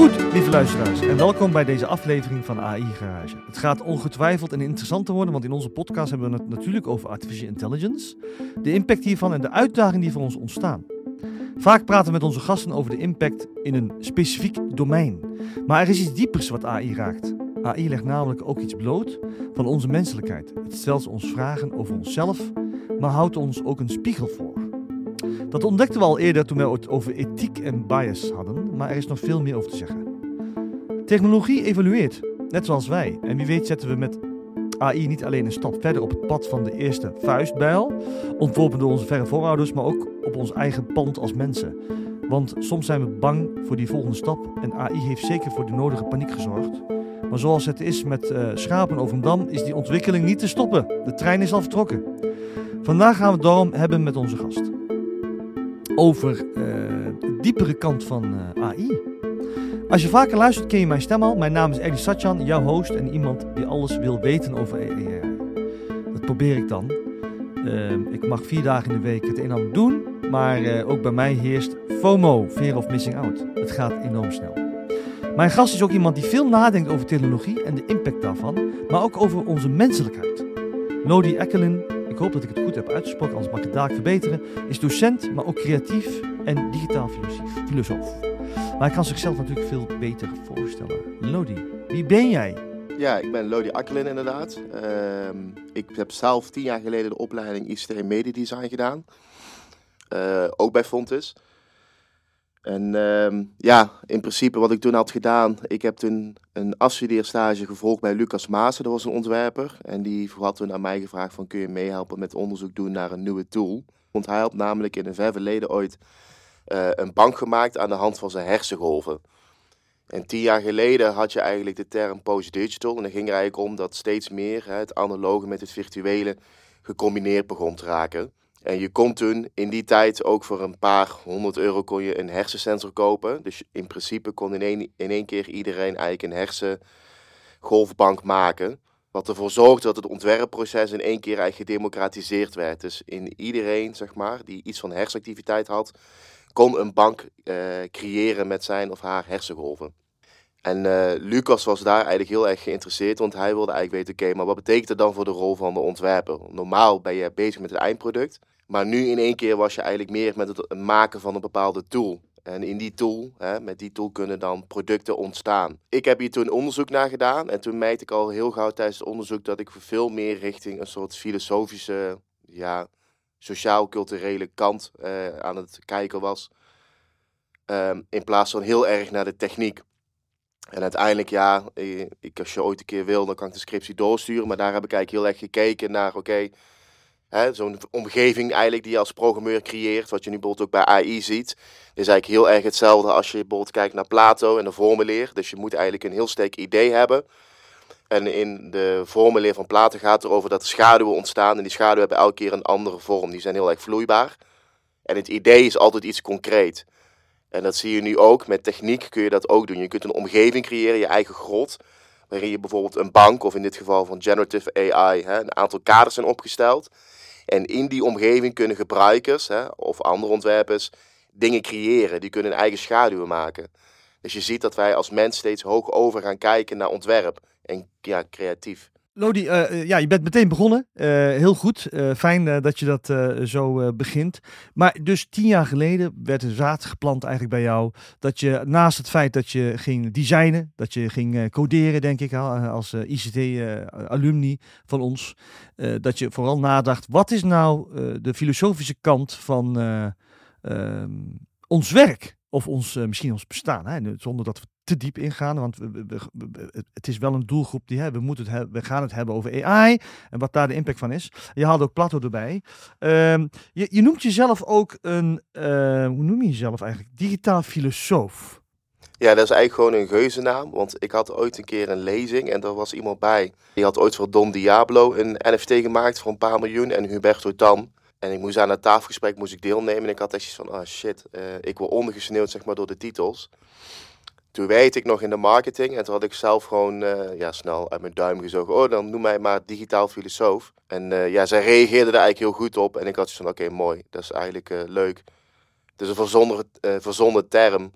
Goed, lieve luisteraars, en welkom bij deze aflevering van AI Garage. Het gaat ongetwijfeld en interessant te worden, want in onze podcast hebben we het natuurlijk over artificial intelligence, de impact hiervan en de uitdagingen die voor ons ontstaan. Vaak praten we met onze gasten over de impact in een specifiek domein. Maar er is iets diepers wat AI raakt. AI legt namelijk ook iets bloot van onze menselijkheid. Het stelt ons vragen over onszelf, maar houdt ons ook een spiegel voor. Dat ontdekten we al eerder toen we het over ethiek en bias hadden, maar er is nog veel meer over te zeggen. Technologie evolueert, net zoals wij. En wie weet zetten we met AI niet alleen een stap verder op het pad van de eerste vuistbijl, ontworpen door onze verre voorouders, maar ook op ons eigen pand als mensen. Want soms zijn we bang voor die volgende stap en AI heeft zeker voor de nodige paniek gezorgd. Maar zoals het is met uh, schapen over een dam, is die ontwikkeling niet te stoppen. De trein is al vertrokken. Vandaag gaan we het daarom hebben met onze gast. Over uh, de diepere kant van uh, AI. Als je vaker luistert, ken je mijn stem al. Mijn naam is Eddie Satjan, jouw host en iemand die alles wil weten over AI. Dat probeer ik dan. Uh, ik mag vier dagen in de week het een en ander doen, maar uh, ook bij mij heerst FOMO, Fear of Missing Out. Het gaat enorm snel. Mijn gast is ook iemand die veel nadenkt over technologie en de impact daarvan, maar ook over onze menselijkheid. Lodi Ekkelin, ik hoop dat ik het goed heb uitgesproken, anders mag ik het daar verbeteren, is docent, maar ook creatief en digitaal filosoof. Maar hij kan zichzelf natuurlijk veel beter voorstellen. Lodi, wie ben jij? Ja, ik ben Lodi Akkelin inderdaad. Uh, ik heb zelf tien jaar geleden de opleiding ICT Media Design gedaan. Uh, ook bij Fontis. En uh, ja, in principe wat ik toen had gedaan, ik heb toen een afstudeerstage gevolgd bij Lucas Maassen, dat was een ontwerper. En die had toen aan mij gevraagd van kun je meehelpen met onderzoek doen naar een nieuwe tool. Want hij had namelijk in een ver verleden ooit uh, een bank gemaakt aan de hand van zijn hersengolven. En tien jaar geleden had je eigenlijk de term post-digital. En dan ging er eigenlijk om dat steeds meer hè, het analoge met het virtuele gecombineerd begon te raken. En je kon toen in die tijd ook voor een paar honderd euro kon je een hersensensor kopen. Dus in principe kon in één, in één keer iedereen eigenlijk een hersengolfbank maken. Wat ervoor zorgde dat het ontwerpproces in één keer eigenlijk gedemocratiseerd werd. Dus in iedereen, zeg maar, die iets van hersenactiviteit had, kon een bank uh, creëren met zijn of haar hersengolven. En uh, Lucas was daar eigenlijk heel erg geïnteresseerd, want hij wilde eigenlijk weten, oké, maar wat betekent het dan voor de rol van de ontwerper? Normaal ben je bezig met het eindproduct, maar nu in één keer was je eigenlijk meer met het maken van een bepaalde tool. En in die tool, hè, met die tool kunnen dan producten ontstaan. Ik heb hier toen onderzoek naar gedaan en toen merkte ik al heel gauw tijdens het onderzoek dat ik veel meer richting een soort filosofische, ja, sociaal-culturele kant uh, aan het kijken was. Um, in plaats van heel erg naar de techniek. En uiteindelijk, ja, ik, als je ooit een keer wil, dan kan ik de scriptie doorsturen. Maar daar heb ik eigenlijk heel erg gekeken naar, oké, okay, zo'n omgeving eigenlijk die je als programmeur creëert, wat je nu bijvoorbeeld ook bij AI ziet, is eigenlijk heel erg hetzelfde als je bijvoorbeeld kijkt naar Plato en de formuleer. Dus je moet eigenlijk een heel sterk idee hebben. En in de formuleer van Plato gaat het erover dat er schaduwen ontstaan. En die schaduwen hebben elke keer een andere vorm. Die zijn heel erg vloeibaar. En het idee is altijd iets concreet. En dat zie je nu ook. Met techniek kun je dat ook doen. Je kunt een omgeving creëren, je eigen grot. Waarin je bijvoorbeeld een bank, of in dit geval van generative AI, hè, een aantal kaders zijn opgesteld. En in die omgeving kunnen gebruikers hè, of andere ontwerpers dingen creëren. Die kunnen eigen schaduwen maken. Dus je ziet dat wij als mens steeds hoog over gaan kijken naar ontwerp en ja, creatief. Lodi, uh, ja, je bent meteen begonnen. Uh, heel goed. Fijn dat je dat zo begint. Maar dus tien jaar geleden werd een zaad geplant eigenlijk bij jou. Dat je naast het feit dat je ging designen, dat je ging coderen, denk ik, als ICT-alumni van ons. dat je vooral nadacht, wat is nou de filosofische kant van ehm, ons werk? Of ons, misschien ons bestaan, hè? zonder dat we te diep ingaan, want we, het is wel een doelgroep die hè, we, moeten het we gaan het hebben over AI en wat daar de impact van is. Je haalt ook Plato erbij. Um, je, noemt jezelf ook een, uh, hoe noem je jezelf eigenlijk? Digitaal filosoof. Ja, dat is eigenlijk gewoon een geuzennaam, want ik had ooit een keer een lezing en er was iemand bij. Die had ooit voor Don Diablo een NFT gemaakt voor een paar miljoen en Huberto Tan. En ik moest aan het tafelgesprek moest ik deelnemen en ik had echt van, ah shit, uh, ik word ondergesneeuwd zeg maar door de titels. Toen weet ik nog in de marketing en toen had ik zelf gewoon uh, ja, snel uit mijn duim gezogen. Oh, dan noem mij maar digitaal filosoof. En uh, ja, zij reageerde er eigenlijk heel goed op. En ik had zoiets van, oké, mooi. Dat is eigenlijk uh, leuk. Het is een verzonnen, verzonnen term.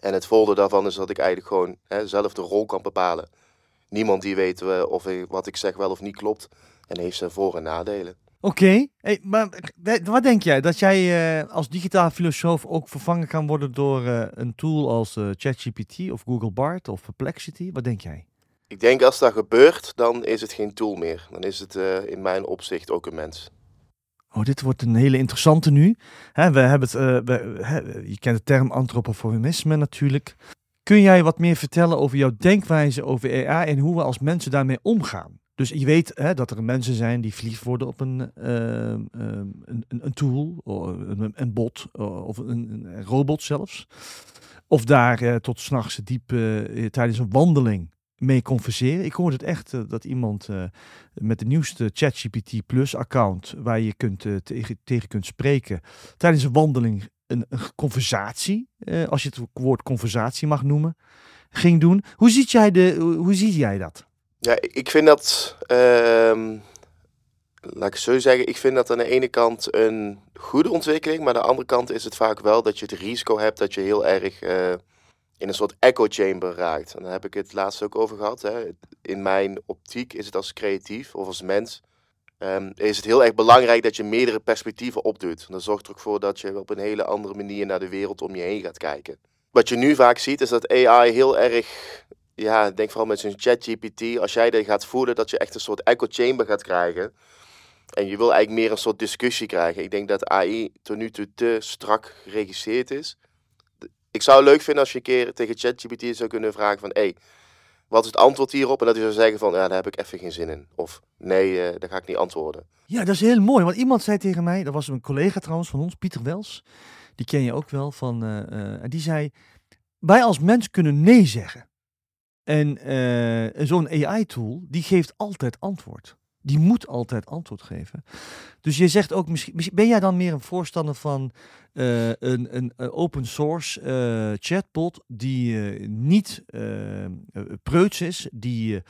En het voordeel daarvan is dat ik eigenlijk gewoon hè, zelf de rol kan bepalen. Niemand die weet of ik, wat ik zeg wel of niet klopt. En heeft zijn voor- en nadelen. Oké, hey, maar wat denk jij? Dat jij uh, als digitaal filosoof ook vervangen kan worden door uh, een tool als ChatGPT of Google Bart of Perplexity? Wat denk jij? Ik denk als dat gebeurt, dan is het geen tool meer. Dan is het in mijn opzicht ook een mens. Oh, dit wordt een hele interessante nu. Hè, we hebben het, we, hè, je kent de term antropoformisme natuurlijk. Kun jij wat meer vertellen over jouw denkwijze over AI en hoe we als mensen daarmee omgaan? Dus je weet hè, dat er mensen zijn die verliefd worden op een, uh, een, een, een, tool, een, bot of een, robot zelfs. Of daar uh, tot s'nachts diep tijdens een wandeling mee converseren. Ik hoorde het echt uh, dat iemand met de nieuwste ChatGPT Plus account, waar je kunt, tegen, tegen kunt spreken, tijdens een wandeling een, een conversatie, als je het woord conversatie mag noemen, ging doen. Hoe, ziet jij de, hoe zie jij dat? Ja, ik vind dat, uh, laat ik zo zeggen, ik vind dat aan de ene kant een goede ontwikkeling, maar aan de andere kant is het vaak wel dat je het risico hebt dat je heel erg in een soort echo chamber raakt. En daar heb ik het laatst ook over gehad. Hè. In mijn optiek is het als creatief of als mens. Um, is het heel erg belangrijk dat je meerdere perspectieven opdoet. Dat zorgt er ook voor dat je op een hele andere manier naar de wereld om je heen gaat kijken. Wat je nu vaak ziet is dat AI heel erg, ja, denk vooral met zijn ChatGPT, als jij dat gaat voelen, dat je echt een soort echo chamber gaat krijgen. En je wil eigenlijk meer een soort discussie krijgen. Ik denk dat AI tot nu toe te strak geregisseerd is ik zou het leuk vinden als je een keer tegen ChatGPT zou kunnen vragen van... Hey, wat is het antwoord hierop? En dat hij zou zeggen van, ja, daar heb ik even geen zin in. Of, nee, uh, daar ga ik niet antwoorden. Ja, dat is heel mooi. Want iemand zei tegen mij, dat was een collega trouwens van ons, Pieter Wels. Die ken je ook wel. Van, uh, uh, die zei, wij als mens kunnen nee zeggen. En zo'n AI-tool, die geeft altijd antwoord. Die moet altijd antwoord geven. Dus je zegt ook, misschien, ben jij dan meer een voorstander van uh, een, een, open source uh, chatbot die niet preuts is, die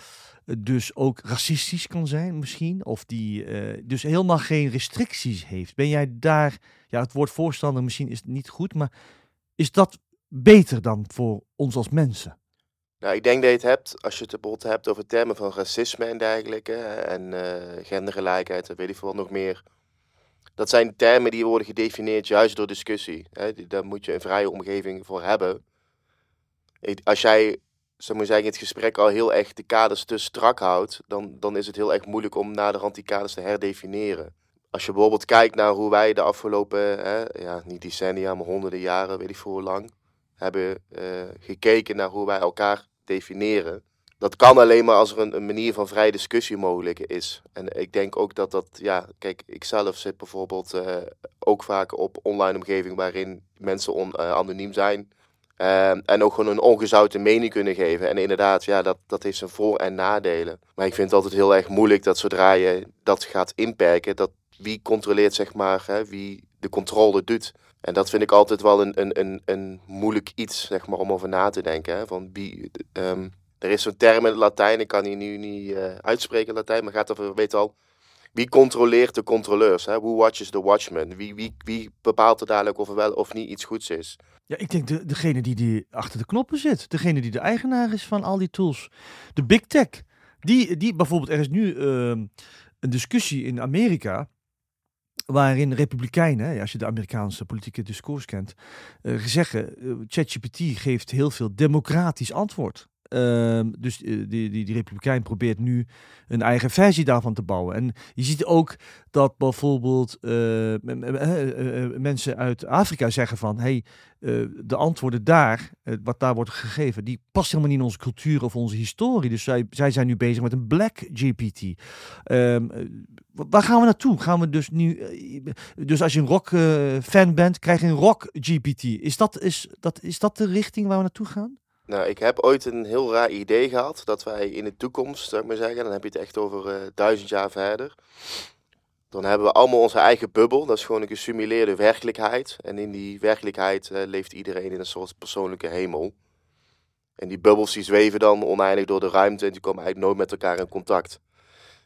dus ook racistisch kan zijn misschien, of die dus helemaal geen restricties heeft. Ben jij daar, ja het woord voorstander misschien is niet goed, maar is dat beter dan voor ons als mensen? Nou, ik denk dat je het hebt, als je het bijvoorbeeld hebt over termen van racisme en dergelijke, en uh, gendergelijkheid en weet ik veel nog meer. Dat zijn termen die worden gedefinieerd juist door discussie. Hè. Daar moet je een vrije omgeving voor hebben. Als jij, zou maar zeggen, het gesprek al heel erg de kaders te strak houdt, dan, dan is het heel erg moeilijk om naderhand die kaders te herdefiniëren. Als je bijvoorbeeld kijkt naar hoe wij de afgelopen, hè, ja, niet decennia, maar honderden jaren, weet ik voor hoe lang, hebben uh, gekeken naar hoe wij elkaar definiëren. Dat kan alleen maar als er een, een, manier van vrije discussie mogelijk is. En ik denk ook dat dat, ja, kijk, ik zelf zit bijvoorbeeld uh, ook vaak op online omgeving waarin mensen on, uh, anoniem zijn. Uh, en ook gewoon een ongezouten mening kunnen geven. En inderdaad, ja, dat, dat heeft zijn voor- en nadelen. Maar ik vind het altijd heel erg moeilijk dat zodra je dat gaat inperken, dat wie controleert, zeg maar, hè, wie de controle doet. En dat vind ik altijd wel een, een, een, een moeilijk iets, zeg maar, om over na te denken. Hè? Van wie, um, er is zo'n term in het Latijn, ik kan die nu niet uh, uitspreken Latijn, maar gaat over, weet al, wie controleert de controleurs? Hè? Who watches the watchman? Wie, wie, wie bepaalt er dadelijk of er wel of niet iets goeds is? Ja, ik denk de, degene die, die achter de knoppen zit. Degene die de eigenaar is van al die tools. De big tech. Die, die bijvoorbeeld, er is nu uh, een discussie in Amerika waarin republikeinen, als je de Amerikaanse politieke discours kent, uh, zeggen, uh, ChatGPT geeft heel veel democratisch antwoord. Uh, dus uh, die, die, die Republikein probeert nu een eigen versie daarvan te bouwen. En je ziet ook dat bijvoorbeeld uh, mensen uit Afrika zeggen van... hey, de antwoorden daar, wat daar wordt gegeven... die past helemaal niet in onze cultuur of onze historie. Dus zij, zij zijn nu bezig met een black GPT. Ehm, waar gaan we naartoe? Gaan we dus nu... dus als je een rock-fan bent, krijg je een rock-GPT. Is dat, is, dat, is dat de richting waar we naartoe gaan? Nou, ik heb ooit een heel raar idee gehad dat wij in de toekomst, zou ik maar zeggen, dan heb je het echt over uh, duizend jaar verder. Dan hebben we allemaal onze eigen bubbel. Dat is gewoon een gesimuleerde werkelijkheid. En in die werkelijkheid uh, leeft iedereen in een soort persoonlijke hemel. En die bubbels die zweven dan oneindig door de ruimte en die komen eigenlijk nooit met elkaar in contact.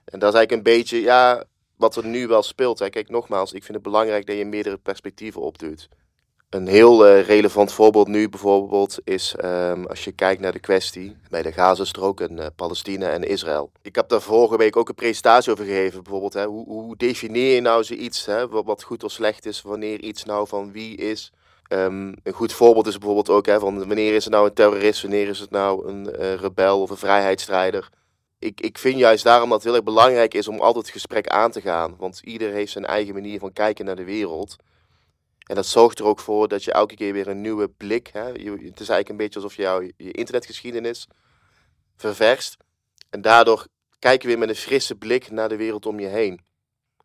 En dat is eigenlijk een beetje, ja, wat er nu wel speelt. Hè. Kijk, nogmaals, ik vind het belangrijk dat je meerdere perspectieven opdoet. Een heel uh, relevant voorbeeld nu bijvoorbeeld is um, als je kijkt naar de kwestie bij de Gazastrook en uh, Palestina en Israël. Ik heb daar vorige week ook een presentatie over gegeven. Bijvoorbeeld, hè, hoe, hoe je nou zoiets, hè, wat goed of slecht is, wanneer iets nou van wie is. Um, een goed voorbeeld is bijvoorbeeld ook hè, van wanneer is het nou een terrorist, wanneer is het nou een uh, rebel of een vrijheidsstrijder. Ik, ik vind juist daarom dat het heel erg belangrijk is om altijd het gesprek aan te gaan. Want ieder heeft zijn eigen manier van kijken naar de wereld. En dat zorgt er ook voor dat je elke keer weer een nieuwe blik. Je, het is eigenlijk een beetje alsof je jouw je internetgeschiedenis ververst. En daardoor kijk je weer met een frisse blik naar de wereld om je heen.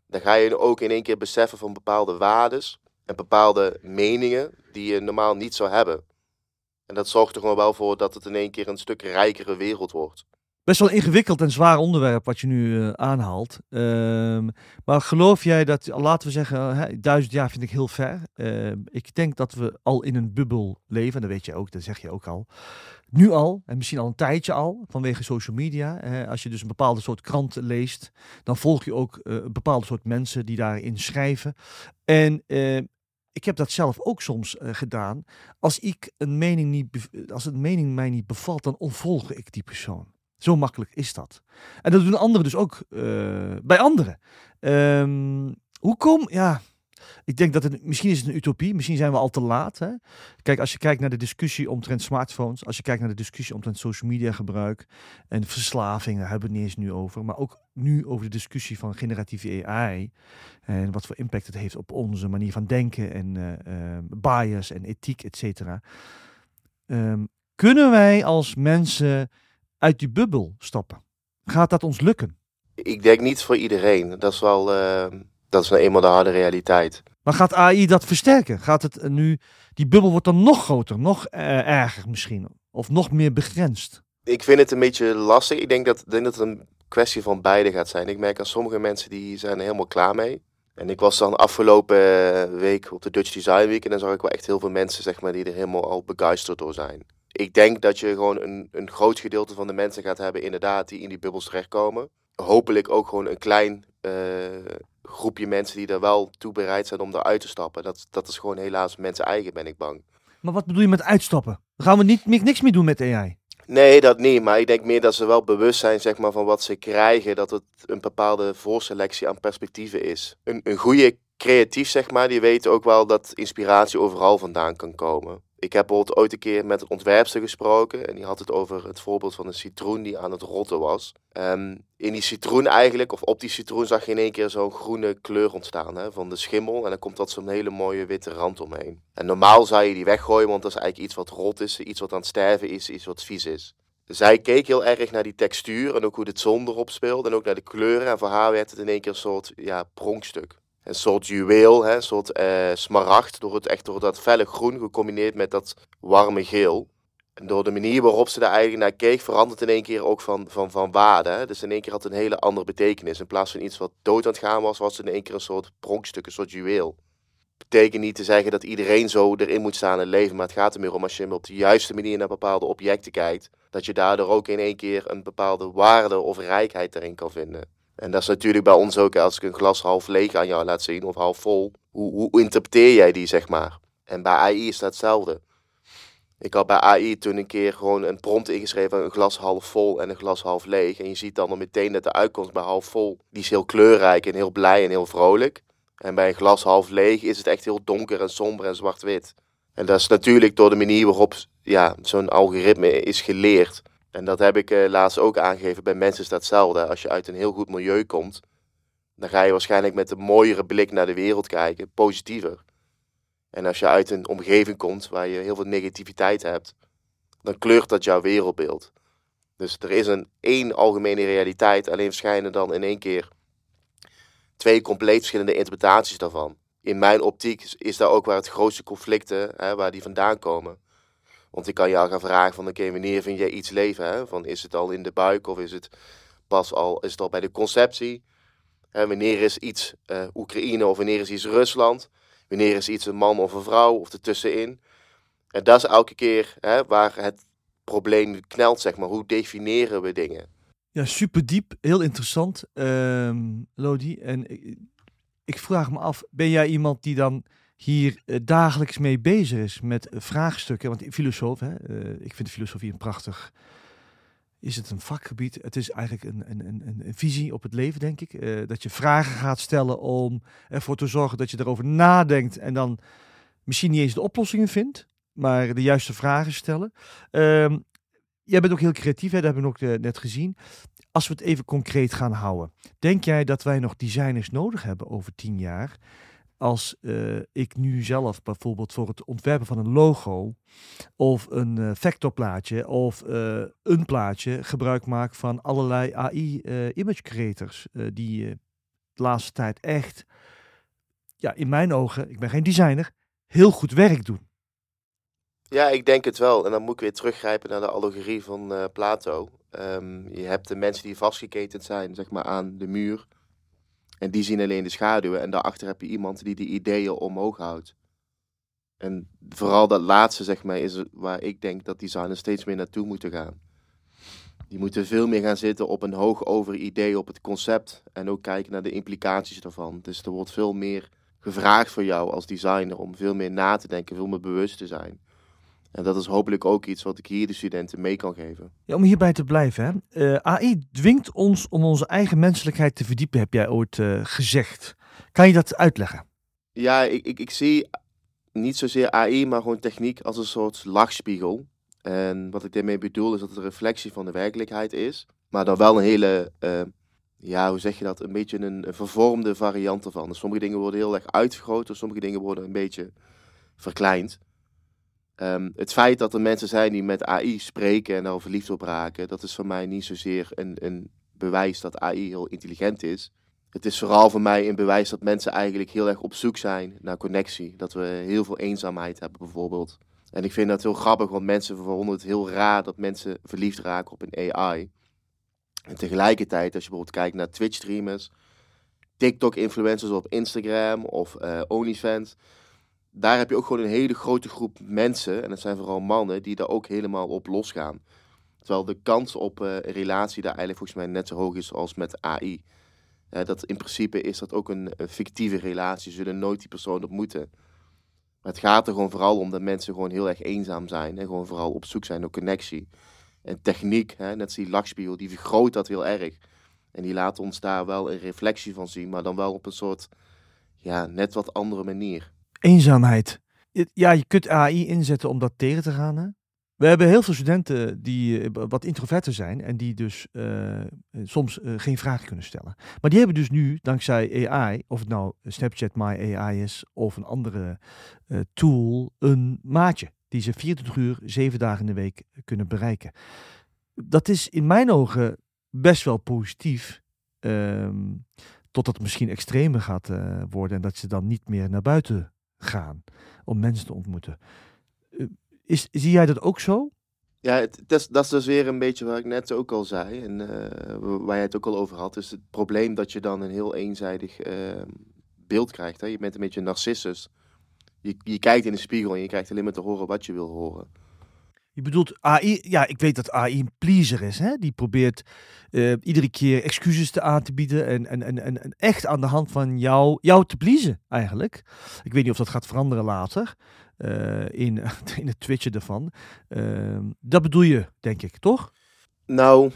Dan ga je ook in één keer beseffen van bepaalde waardes en bepaalde meningen die je normaal niet zou hebben. En dat zorgt er gewoon wel voor dat het in één keer een stuk rijkere wereld wordt best wel ingewikkeld en zwaar onderwerp wat je nu uh, aanhaalt. Um, maar geloof jij dat, laten we zeggen, hè, duizend jaar vind ik heel ver. Uh, ik denk dat we al in een bubbel leven, dat weet je ook, dat zeg je ook al. Nu al, en misschien al een tijdje al, vanwege social media. als je dus een bepaalde soort krant leest, dan volg je ook uh, een bepaalde soort mensen die daarin schrijven. En ik heb dat zelf ook soms uh, gedaan. Als ik een mening niet, als een mening mij niet bevalt, dan ontvolg ik die persoon. Zo makkelijk is dat. En dat doen anderen dus ook uh, bij anderen. Um, hoe kom, ja, ik denk dat het, misschien is het een utopie, misschien zijn we al te laat. Hè? Kijk, als je kijkt naar de discussie omtrent smartphones, als je kijkt naar de discussie omtrent social media gebruik en verslaving, daar hebben we het niet eens nu over, maar ook nu over de discussie van generatieve AI en wat voor impact het heeft op onze manier van denken en uh, uh, bias en ethiek, et cetera. Um, kunnen wij als mensen uit die bubbel stappen? Gaat dat ons lukken? Ik denk niet voor iedereen. Dat is wel, uh, dat is nou eenmaal de harde realiteit. Maar gaat AI dat versterken? Gaat het nu, die bubbel wordt dan nog groter, nog uh, erger misschien? Of nog meer begrensd? Ik vind het een beetje lastig. Ik denk dat, denk dat het een kwestie van beide gaat zijn. Ik merk aan sommige mensen die zijn er helemaal klaar mee. En ik was dan afgelopen week op de Dutch Design Week en dan zag ik wel echt heel veel mensen zeg maar, die er helemaal al begeisterd door zijn ik denk dat je gewoon een, een groot gedeelte van de mensen gaat hebben, inderdaad, die in die bubbels terechtkomen. Hopelijk ook gewoon een klein uh, groepje mensen die er wel toe bereid zijn om eruit te stappen. Dat, dat is gewoon helaas mensen eigen, ben ik bang. Maar wat bedoel je met uitstappen? Dan gaan we niet, niks meer doen met AI? Nee, dat niet. Maar ik denk meer dat ze wel bewust zijn zeg maar, van wat ze krijgen. Dat het een bepaalde voorselectie aan perspectieven is. Een, een goede creatief, zeg maar, die weet ook wel dat inspiratie overal vandaan kan komen. Ik heb bijvoorbeeld ooit een keer met een ontwerpster gesproken en die had het over het voorbeeld van een citroen die aan het rotten was. Um, in die citroen eigenlijk, of op die citroen, zag je in één keer zo'n groene kleur ontstaan hè, van de schimmel. En dan komt dat zo'n hele mooie witte rand omheen. En normaal zou je die weggooien, want dat is eigenlijk iets wat rot is, iets wat aan het sterven is, iets wat vies is. Zij keek heel erg naar die textuur en ook hoe de zon erop speelde en ook naar de kleuren. En voor haar werd het in één keer een soort ja, pronkstuk een soort juweel, hè, een soort uh, smaragd, door het echt door dat felle groen gecombineerd met dat warme geel. En door de manier waarop ze daar eigenlijk naar keek, verandert in één keer ook van, van, van waarde. Dus in één keer had het een hele andere betekenis. In plaats van iets wat dood aan het gaan was, was het in één keer een soort pronkstuk, een soort juweel. Betekent niet te zeggen dat iedereen zo erin moet staan en leven, maar het gaat er meer om als je op de juiste manier naar bepaalde objecten kijkt, dat je daardoor ook in één keer een bepaalde waarde of rijkheid erin kan vinden. En dat is natuurlijk bij ons ook, als ik een glas half leeg aan jou laat zien of half vol, hoe, hoe interpreteer jij die, zeg maar? En bij AI is dat hetzelfde. Ik had bij AI toen een keer gewoon een prompt ingeschreven, een glas half vol en een glas half leeg. En je ziet dan meteen dat de uitkomst bij half vol, die is heel kleurrijk en heel blij en heel vrolijk. En bij een glas half leeg is het echt heel donker en somber en zwart-wit. En dat is natuurlijk door de manier waarop ja, zo'n algoritme is geleerd. En dat heb ik uh, laatst ook aangegeven. Bij mensen dat hetzelfde. Als je uit een heel goed milieu komt, dan ga je waarschijnlijk met een mooiere blik naar de wereld kijken, positiever. En als je uit een omgeving komt waar je heel veel negativiteit hebt, dan kleurt dat jouw wereldbeeld. Dus er is een één algemene realiteit, alleen verschijnen dan in één keer twee compleet verschillende interpretaties daarvan. In mijn optiek is daar ook waar het grootste conflicten, hè, waar die vandaan komen. Want ik kan jou gaan vragen van oké, wanneer vind jij iets leven? Hè? Van is het al in de buik of is het pas al, is het al bij de conceptie? Hè, wanneer is iets uh, Oekraïne of wanneer is iets Rusland? Wanneer is iets een man of een vrouw of ertussenin? En dat is elke keer hè, waar het probleem knelt, zeg maar. Hoe definiëren we dingen? Ja, super diep, heel interessant, um, Lodi. En ik vraag me af, ben jij iemand die dan hier eh, dagelijks mee bezig is met vraagstukken. Want filosoof, hè, eh, ik vind filosofie een prachtig. Is het een vakgebied? Het is eigenlijk een, een, een, een visie op het leven, denk ik. Eh, dat je vragen gaat stellen om ervoor te zorgen dat je erover nadenkt en dan misschien niet eens de oplossingen vindt, maar de juiste vragen stellen. Ehm, jij bent ook heel creatief, hè? dat hebben we ook net gezien. Als we het even concreet gaan houden, denk jij dat wij nog designers nodig hebben over tien jaar? Als eh, ik nu zelf bijvoorbeeld voor het ontwerpen van een logo of een eh, vectorplaatje of eh, een plaatje gebruik maak van allerlei AI eh, image creators die de laatste tijd echt, ja, in mijn ogen, ik ben geen designer, heel goed werk doen. Ja, ik denk het wel. En dan moet ik weer teruggrijpen naar de allegorie van Plato. Ehm, je hebt de mensen die vastgeketend zijn, zeg maar, aan de muur. En die zien alleen de schaduwen. En daarachter heb je iemand die de ideeën omhoog houdt. En vooral dat laatste, zeg maar, is waar ik denk dat designers steeds meer naartoe moeten gaan. Die moeten veel meer gaan zitten op een hoog over idee, op het concept. En ook kijken naar de implicaties daarvan. Dus er wordt veel meer gevraagd voor jou als designer om veel meer na te denken, veel meer bewust te zijn. En dat is hopelijk ook iets wat ik hier de studenten mee kan geven. Ja, om hierbij te blijven, hè. Eh, AI dwingt ons om onze eigen menselijkheid te verdiepen, heb jij ooit eh, gezegd. Kan je dat uitleggen? Ja, ik, ik, ik zie niet zozeer AI, maar gewoon techniek als een soort lachspiegel. En wat ik daarmee bedoel is dat het een reflectie van de werkelijkheid is. Maar dan wel een hele, eh, ja, hoe zeg je dat? Een beetje een, een vervormde variant ervan. Dus sommige dingen worden heel erg uitvergroot, sommige dingen worden een beetje verkleind. Ehm, het feit dat er mensen zijn die met AI spreken en daar verliefd op raken, dat is voor mij niet zozeer een, een bewijs dat AI heel intelligent is. Het is vooral voor mij een bewijs dat mensen eigenlijk heel erg op zoek zijn naar connectie. Dat we heel veel eenzaamheid hebben bijvoorbeeld. En ik vind dat heel grappig, want mensen vonden het heel raar dat mensen verliefd raken op een AI. En tegelijkertijd, als je bijvoorbeeld kijkt naar Twitch-streamers, TikTok-influencers op Instagram of eh, OnlyFans, daar heb je ook gewoon een hele grote groep mensen, en dat zijn vooral mannen, die daar ook helemaal op losgaan. Terwijl de kans op eh, een relatie daar eigenlijk volgens mij net zo hoog is als met AI. Eh, dat in principe is dat ook een, fictieve relatie, ze zullen nooit die persoon ontmoeten. Maar het gaat er gewoon vooral om dat mensen gewoon heel erg eenzaam zijn en gewoon vooral op zoek zijn naar connectie. En techniek, hè, net als die lachspiegel, die vergroot dat heel erg. En die laat ons daar wel een reflectie van zien, maar dan wel op een soort, ja, net wat andere manier. Eenzaamheid. Ja, je kunt AI inzetten om dat tegen te gaan. Hè? We hebben heel veel studenten die eh, wat introverter zijn en die dus eh, eh, soms geen vragen kunnen stellen. Maar die hebben dus nu, dankzij AI, of het nou Snapchat My AI is of een andere tool, een maatje die ze 24 uur, 7 dagen in de week kunnen bereiken. Dat is in mijn ogen best wel positief. ehm, totdat het misschien extremer gaat worden en dat ze dan niet meer naar buiten gaan om mensen te ontmoeten. Eh, is, zie jij dat ook zo? Ja, het, dat is dus weer een beetje waar ik net ook al zei en eh, waar jij het ook al over had. is het probleem dat je dan een heel eenzijdig eh, beeld krijgt. Hè? Je bent een beetje een narcissus. Je, je kijkt in de spiegel en je krijgt alleen maar te horen wat je wil horen. Je bedoelt AI, ja, ik weet dat AI een pleaser is. Hè? Die probeert eh, iedere keer excuses te aan te bieden en, en, en, en, echt aan de hand van jou, jou te pleasen eigenlijk. Ik weet niet of dat gaat veranderen later eh, in, in het twitchen ervan. Ehm, dat bedoel je, denk ik, toch? Nou,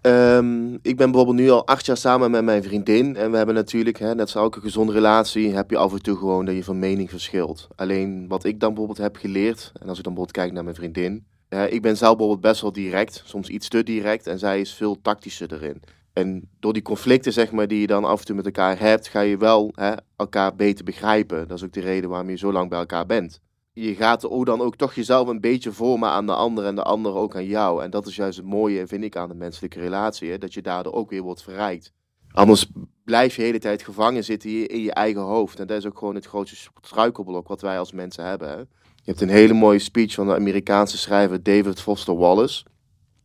ehm, ik ben bijvoorbeeld nu al acht jaar samen met mijn vriendin. En we hebben natuurlijk, hè, net zoals elke gezonde relatie, heb je af en toe gewoon dat je van mening verschilt. Alleen wat ik dan bijvoorbeeld heb geleerd, en als ik dan bijvoorbeeld kijk naar mijn vriendin. Ja, ik ben zelf bijvoorbeeld best wel direct, soms iets te direct. En zij is veel tactischer erin. En door die conflicten, zeg maar, die je dan af en toe met elkaar hebt, ga je wel hè, elkaar beter begrijpen. Dat is ook de reden waarom je zo lang bij elkaar bent. Je gaat ook dan ook toch jezelf een beetje vormen aan de ander en de ander ook aan jou. En dat is juist het mooie, vind ik, aan de menselijke relatie. Hè? Dat je daardoor ook weer wordt verrijkt. Anders blijf je de hele tijd gevangen zitten in je eigen hoofd. En dat is ook gewoon het grootste struikelblok wat wij als mensen hebben. Hè? Je hebt een hele mooie speech van de Amerikaanse schrijver David Foster Wallace.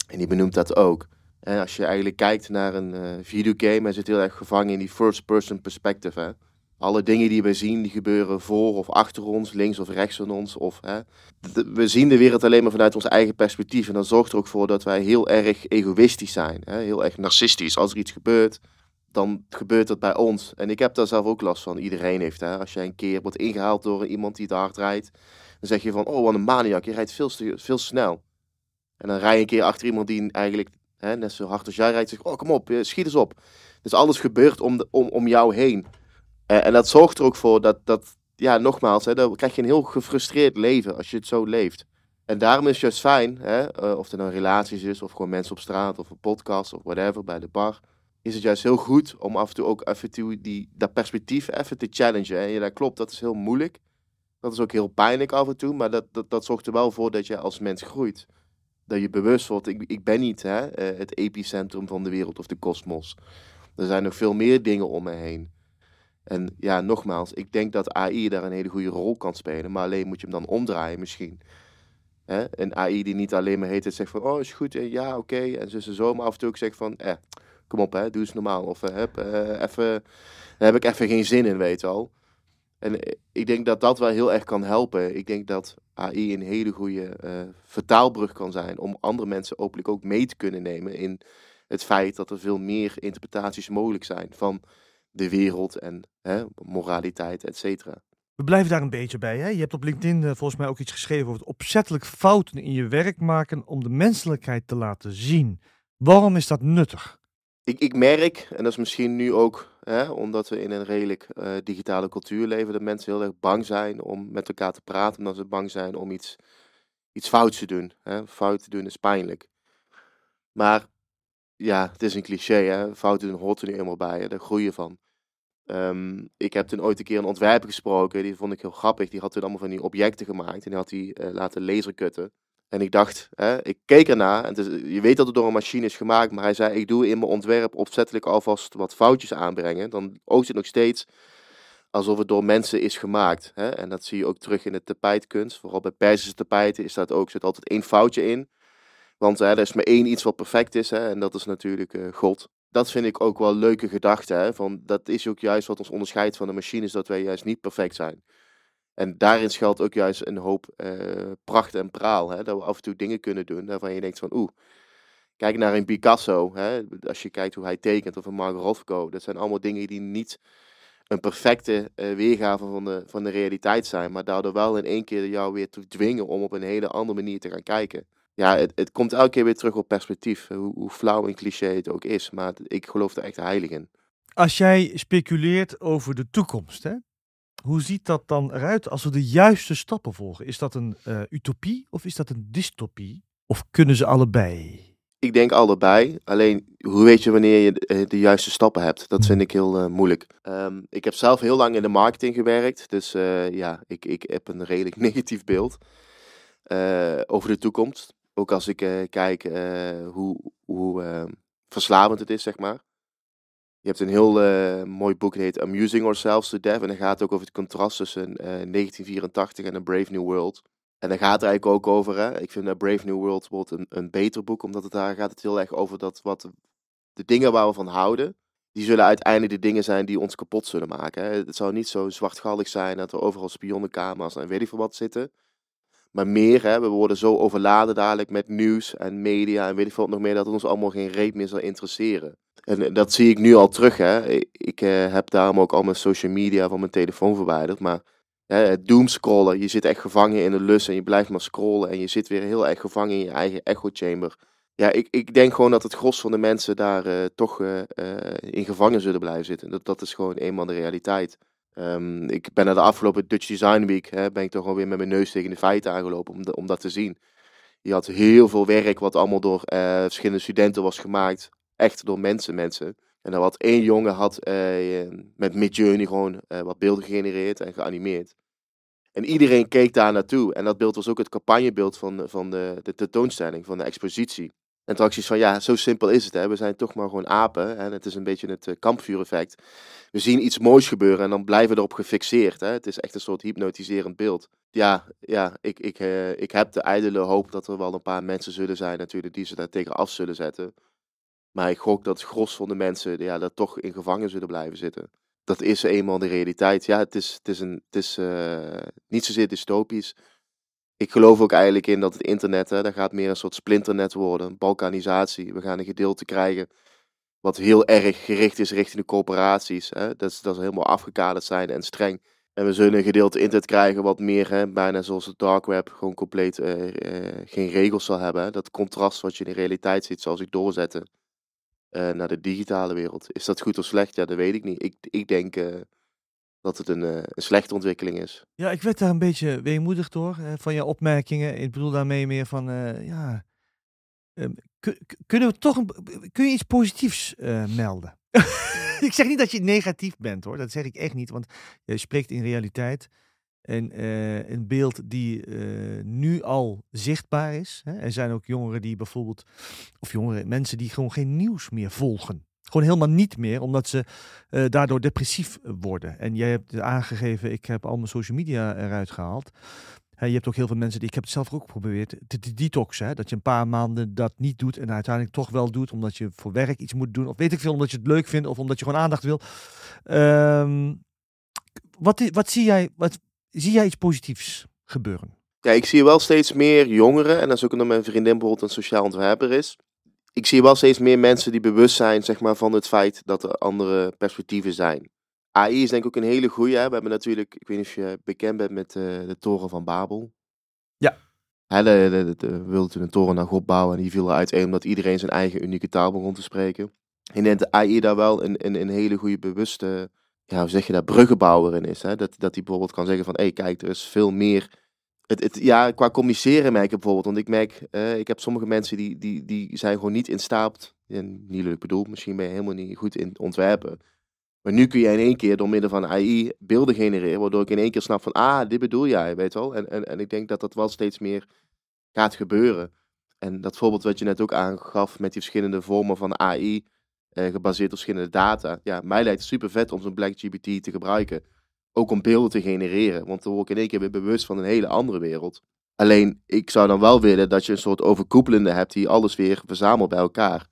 En die benoemt dat ook. En als je eigenlijk kijkt naar een eh, videogame, hij zit heel erg gevangen in die first-person perspective. Hè? Alle dingen die we zien, die gebeuren voor of achter ons, links of rechts van ons. Of, hè? we zien de wereld alleen maar vanuit ons eigen perspectief. En dat zorgt er ook voor dat wij heel erg egoïstisch zijn. Hè? Heel erg narcistisch. Als er iets gebeurt, dan gebeurt het bij ons. En ik heb daar zelf ook last van. Iedereen heeft hè. Als jij een keer wordt ingehaald door iemand die te hard rijdt, dan zeg je van, oh wat een maniak, je rijdt veel, veel snel. En dan rij je een keer achter iemand die eigenlijk hè, net zo hard als jij rijdt, zegt, oh kom op, schiet eens op. Dus alles gebeurt om, om, om jou heen. Uh, en dat zorgt er ook voor dat, dat ja, nogmaals, hè, dan krijg je een heel gefrustreerd leven als je het zo leeft. En daarom is het juist fijn, hè, uh, of het nou relaties is, of gewoon mensen op straat, of een podcast, of whatever, bij de bar. Is het juist heel goed om af en toe ook even die, dat perspectief even te challengen. En ja, dat klopt, dat is heel moeilijk. Dat is ook heel pijnlijk af en toe, maar dat, dat, dat zorgt er wel voor dat je als mens groeit. Dat je bewust wordt, ik, ik ben niet hè, uh, het epicentrum van de wereld of de kosmos. Er zijn nog veel meer dingen om me heen. En ja, nogmaals, ik denk dat AI daar een hele goede rol kan spelen, maar alleen moet je hem dan omdraaien misschien. Hè? Een AI die niet alleen maar heet het zegt van, oh is goed, en ja oké, en zo maar af en toe ook zegt van, eh, kom op hè, doe eens normaal. Of eh, heb, uh, even, daar heb ik even geen zin in, weet je al. En eh, ik denk dat dat wel heel erg kan helpen. Ik denk dat AI een hele goede uh, vertaalbrug kan zijn om andere mensen hopelijk ook mee te kunnen nemen in het feit dat er veel meer interpretaties mogelijk zijn van de wereld en hè, moraliteit, et cetera. We blijven daar een beetje bij. Hè? Je hebt op LinkedIn uh, volgens mij ook iets geschreven over het opzettelijk fouten in je werk maken om de menselijkheid te laten zien. Waarom is dat nuttig? Ik, ik merk, en dat is misschien nu ook hè, omdat we in een redelijk uh, digitale cultuur leven, dat mensen heel erg bang zijn om met elkaar te praten, omdat ze bang zijn om iets, iets fouts te doen. Hè? Fout te doen is pijnlijk. Maar ja, het is een cliché, hè? fouten doen hoort er nu eenmaal bij, hè? daar groei je van. Um, ik heb toen ooit een keer een ontwerper gesproken, die vond ik heel grappig. Die had toen allemaal van die objecten gemaakt en die had hij uh, laten lasercutten. En ik dacht, hè, ik keek ernaar, en is, je weet dat het door een machine is gemaakt, maar hij zei, ik doe in mijn ontwerp opzettelijk alvast wat foutjes aanbrengen. Dan oogt het nog steeds alsof het door mensen is gemaakt. Hè? En dat zie je ook terug in de tapijtkunst. Vooral bij Persische tapijten is dat ook, zit altijd één foutje in. Want hè, er is maar één iets wat perfect is, hè, en dat is natuurlijk uh, God dat vind ik ook wel leuke gedachten. Van, dat is ook juist wat ons onderscheidt van de machines, dat wij juist niet perfect zijn. En daarin schuilt ook juist een hoop uh, pracht en praal. Hè? Dat we af en toe dingen kunnen doen waarvan je denkt van oeh, kijk naar een Picasso. Hè? Als je kijkt hoe hij tekent of een Margot Rothko. Dat zijn allemaal dingen die niet een perfecte uh, weergave van de, van de realiteit zijn. Maar daardoor wel in één keer jou weer te dwingen om op een hele andere manier te gaan kijken ja, het, het komt elke keer weer terug op perspectief. Hoe, hoe flauw en cliché het ook is. Maar ik geloof er echt heilig in. Als jij speculeert over de toekomst, hè? Hoe ziet dat dan eruit als we de juiste stappen volgen? Is dat een uh, utopie of is dat een dystopie? Of kunnen ze allebei? Ik denk allebei. Alleen, hoe weet je wanneer je de, eh, de juiste stappen hebt? Dat vind ik heel uh, moeilijk. Um, ik heb zelf heel lang in de marketing gewerkt. Dus uh, ja, ik, ik heb een redelijk negatief beeld over de toekomst. Ook als ik kijk hoe, hoe verslavend het is, zeg maar. Je hebt een heel mooi boek, heet Amusing Ourselves to Death. En dat gaat ook over het contrast tussen 1984 en A Brave New World. En daar gaat het eigenlijk ook over, hè. ik vind A Brave New World een, een beter boek, omdat het daar gaat het heel erg over dat wat de dingen waar we van houden, die zullen uiteindelijk de dingen zijn die ons kapot zullen maken. Het zou niet zo zwartgallig zijn dat er overal spionnenkamers en weet ik veel wat zitten. Maar meer, hè, we worden zo overladen dadelijk met nieuws en media en weet ik veel nog meer, dat het ons allemaal geen reet meer zal interesseren. En eh, dat zie ik nu al terug. Hè. Ik uh, heb daarom ook al mijn social media van mijn telefoon verwijderd. Maar hè, het doomscrollen, je zit echt gevangen in de lus en je blijft maar scrollen. En je zit weer heel erg gevangen in je eigen echo chamber. Ja, ik, ik denk gewoon dat het gros van de mensen daar uh, toch in gevangen zullen blijven zitten. Dat, dat is gewoon eenmaal de realiteit. Um, ik ben na de afgelopen Dutch Design Week, hè, ben ik toch alweer met mijn neus tegen de feiten aangelopen om, om dat te zien. Je had heel veel werk wat allemaal door verschillende studenten was gemaakt. Echt door mensen, mensen. En dan wat één jongen had uh, met Midjourney gewoon uh, wat beelden gegenereerd en geanimeerd. En iedereen keek daar naartoe. En dat beeld was ook het campagnebeeld van, van de, de tentoonstelling, van de expositie. En toen van, ja, zo simpel is het. Hè. We zijn toch maar gewoon apen. En het is een beetje het uh, kampvuureffect. We zien iets moois gebeuren en dan blijven we erop gefixeerd. Hè. Het is echt een soort hypnotiserend beeld. Ja, ja ik, ik, ik heb de ijdele hoop dat er wel een paar mensen zullen zijn natuurlijk die ze daar tegen af zullen zetten. Maar ik gok dat gros van de mensen ja, daar toch in gevangen zullen blijven zitten. Dat is eenmaal de realiteit. Ja, het is, het is, een, het is uh, niet zozeer dystopisch ik geloof ook eigenlijk in dat het internet, hè, dat gaat meer een soort splinternet worden, balkanisatie. We gaan een gedeelte krijgen wat heel erg gericht is richting de corporaties. Hè? Dat, dat ze helemaal afgekaderd zijn en streng. En we zullen een gedeelte internet krijgen wat meer, hè, bijna zoals het dark web, gewoon compleet uh, uh, geen regels zal hebben. Dat contrast wat je in de realiteit ziet, zal zich doorzetten uh, naar de digitale wereld. Is dat goed of slecht? Ja, dat weet ik niet. Ik, ik denk dat het een, een, slechte ontwikkeling is. Ja, ik werd daar een beetje weemoedig door van je opmerkingen. Ik bedoel daarmee meer van, ja, um, kunnen we toch een, kun je iets positiefs melden? ik zeg niet dat je negatief bent hoor, dat zeg ik echt niet, want je spreekt in realiteit. En uh, een beeld die uh, nu al zichtbaar is. Hè. Er zijn ook jongeren die bijvoorbeeld, of jongeren, mensen die gewoon geen nieuws meer volgen. Gewoon helemaal niet meer, omdat ze uh, daardoor depressief worden. En jij hebt aangegeven, ik heb al mijn social media eruit gehaald je hebt ook heel veel mensen die, ik heb het zelf ook geprobeerd, te, detoxen. Hè? Dat je een paar maanden dat niet doet en uiteindelijk toch wel doet, omdat je voor werk iets moet doen. Of weet ik veel, omdat je het leuk vindt of omdat je gewoon aandacht wil. Um, wat, wat, zie jij, wat, zie jij iets positiefs gebeuren? Ja, ik zie wel steeds meer jongeren, en dat is ook omdat mijn vriendin bijvoorbeeld een sociaal ontwerper is. Ik zie wel steeds meer mensen die bewust zijn zeg maar, van het feit dat er andere perspectieven zijn. AI is denk ik ook een hele goede. We hebben natuurlijk, ik weet niet of je bekend bent met uh, de toren van Babel. Ja. Hè, de, de, de, we wilden toen een toren naar God bouwen en die viel eruit een omdat iedereen zijn eigen unieke taal begon te spreken. Ik denk dat AI daar wel een, een, een hele goede bewuste, ja, hoe zeg je dat, bruggenbouwer in is. Hè? Dat, dat die bijvoorbeeld kan zeggen van, hé hey, kijk, er is veel meer... Het, het, ja, qua communiceren merk ik bijvoorbeeld, want ik merk, uh, ik heb sommige mensen die, die, die zijn gewoon niet in staat, en niet leuk bedoel, misschien ben je helemaal niet goed in ontwerpen, maar nu kun je in één keer door middel van AI beelden genereren, waardoor ik in één keer snap van, ah, dit bedoel jij, weet wel. En, en, en ik denk dat dat wel steeds meer gaat gebeuren. En dat voorbeeld wat je net ook aangaf met die verschillende vormen van AI, eh, gebaseerd op verschillende data. Ja, mij lijkt het super vet om zo'n BlackGPT te gebruiken. Ook om beelden te genereren, want dan word ik in één keer weer bewust van een hele andere wereld. Alleen, ik zou dan wel willen dat je een soort overkoepelende hebt die alles weer verzamelt bij elkaar.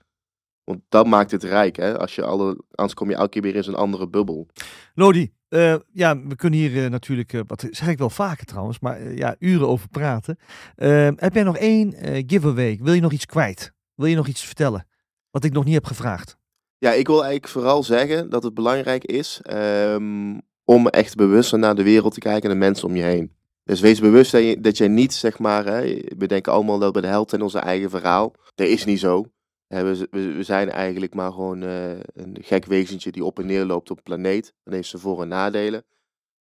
Want dat maakt het rijk, hè? Als je anders kom je elke keer weer in zo'n andere bubbel. Lodi, uh, ja, we kunnen hier uh, natuurlijk, wat zeg ik wel vaker trouwens, maar ja, uren over praten. Ehm, heb jij nog één giveaway? Wil je nog iets kwijt? Wil je nog iets vertellen? Wat ik nog niet heb gevraagd. Ja, ik wil eigenlijk vooral zeggen dat het belangrijk is um, om echt bewust naar de wereld te kijken en de mensen om je heen. Dus wees bewust dat, je, jij niet, zeg maar, hè, we denken allemaal dat we de held zijn in onze eigen verhaal. Dat is niet zo we, zijn eigenlijk maar gewoon uh, een gek wezentje die op en neer loopt op de planeet. En heeft zijn voor- en nadelen.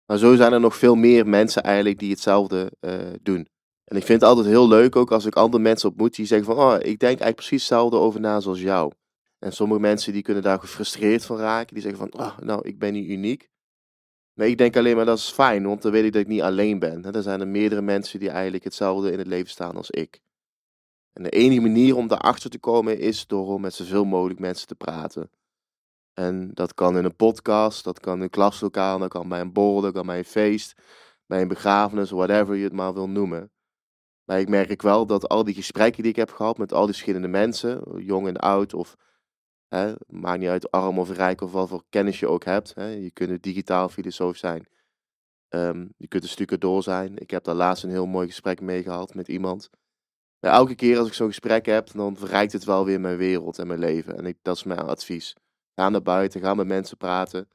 Maar zo zijn er nog veel meer mensen eigenlijk die hetzelfde uh, doen. En ik vind het altijd heel leuk ook als ik andere mensen ontmoet die zeggen van... Oh, ik denk eigenlijk precies hetzelfde over na zoals jou. En sommige mensen die kunnen daar gefrustreerd van raken. Die zeggen van, oh, nou, ik ben niet uniek. Maar ik denk alleen maar dat is fijn, want dan weet ik dat ik niet alleen ben. Er zijn er meerdere mensen die eigenlijk hetzelfde in het leven staan als ik. En de enige manier om daarachter te komen is door met zoveel mogelijk mensen te praten. En dat kan in een podcast, dat kan in een klaslokaal, dat kan bij een borrel, dat kan bij een feest, bij een begrafenis, whatever je het maar wil noemen. Maar ik merk wel dat al die gesprekken die ik heb gehad met al die verschillende mensen, jong en oud, of hè, maakt niet uit arm of rijk of wat voor kennis je ook hebt. Hè, je kunt digitaal filosoof zijn, um, je kunt een door zijn. Ik heb daar laatst een heel mooi gesprek mee gehad met iemand elke keer als ik zo'n gesprek heb, dan verrijkt het wel weer mijn wereld en mijn leven. En ik, dat is mijn advies. Ga naar buiten, ga met mensen praten.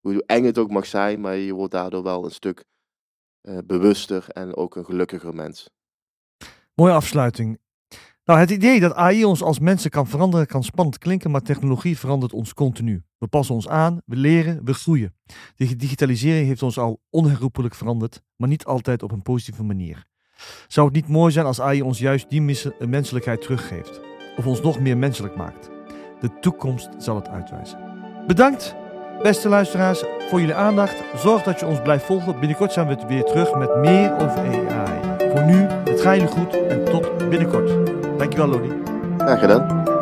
Hoe eng het ook mag zijn, maar je wordt daardoor wel een stuk uh, bewuster en ook een gelukkiger mens. Mooie afsluiting. Nou, het idee dat AI ons als mensen kan veranderen kan spannend klinken, maar technologie verandert ons continu. We passen ons aan, we leren, we groeien. De digitalisering heeft ons al onherroepelijk veranderd, maar niet altijd op een positieve manier. Zou het niet mooi zijn als AI ons juist die menselijkheid teruggeeft? Of ons nog meer menselijk maakt? De toekomst zal het uitwijzen. Bedankt, beste luisteraars, voor jullie aandacht. Zorg dat je ons blijft volgen. Binnenkort zijn we weer terug met meer over AI. Voor nu, het gaat jullie goed en tot binnenkort. Dankjewel, Lodi. Graag gedaan.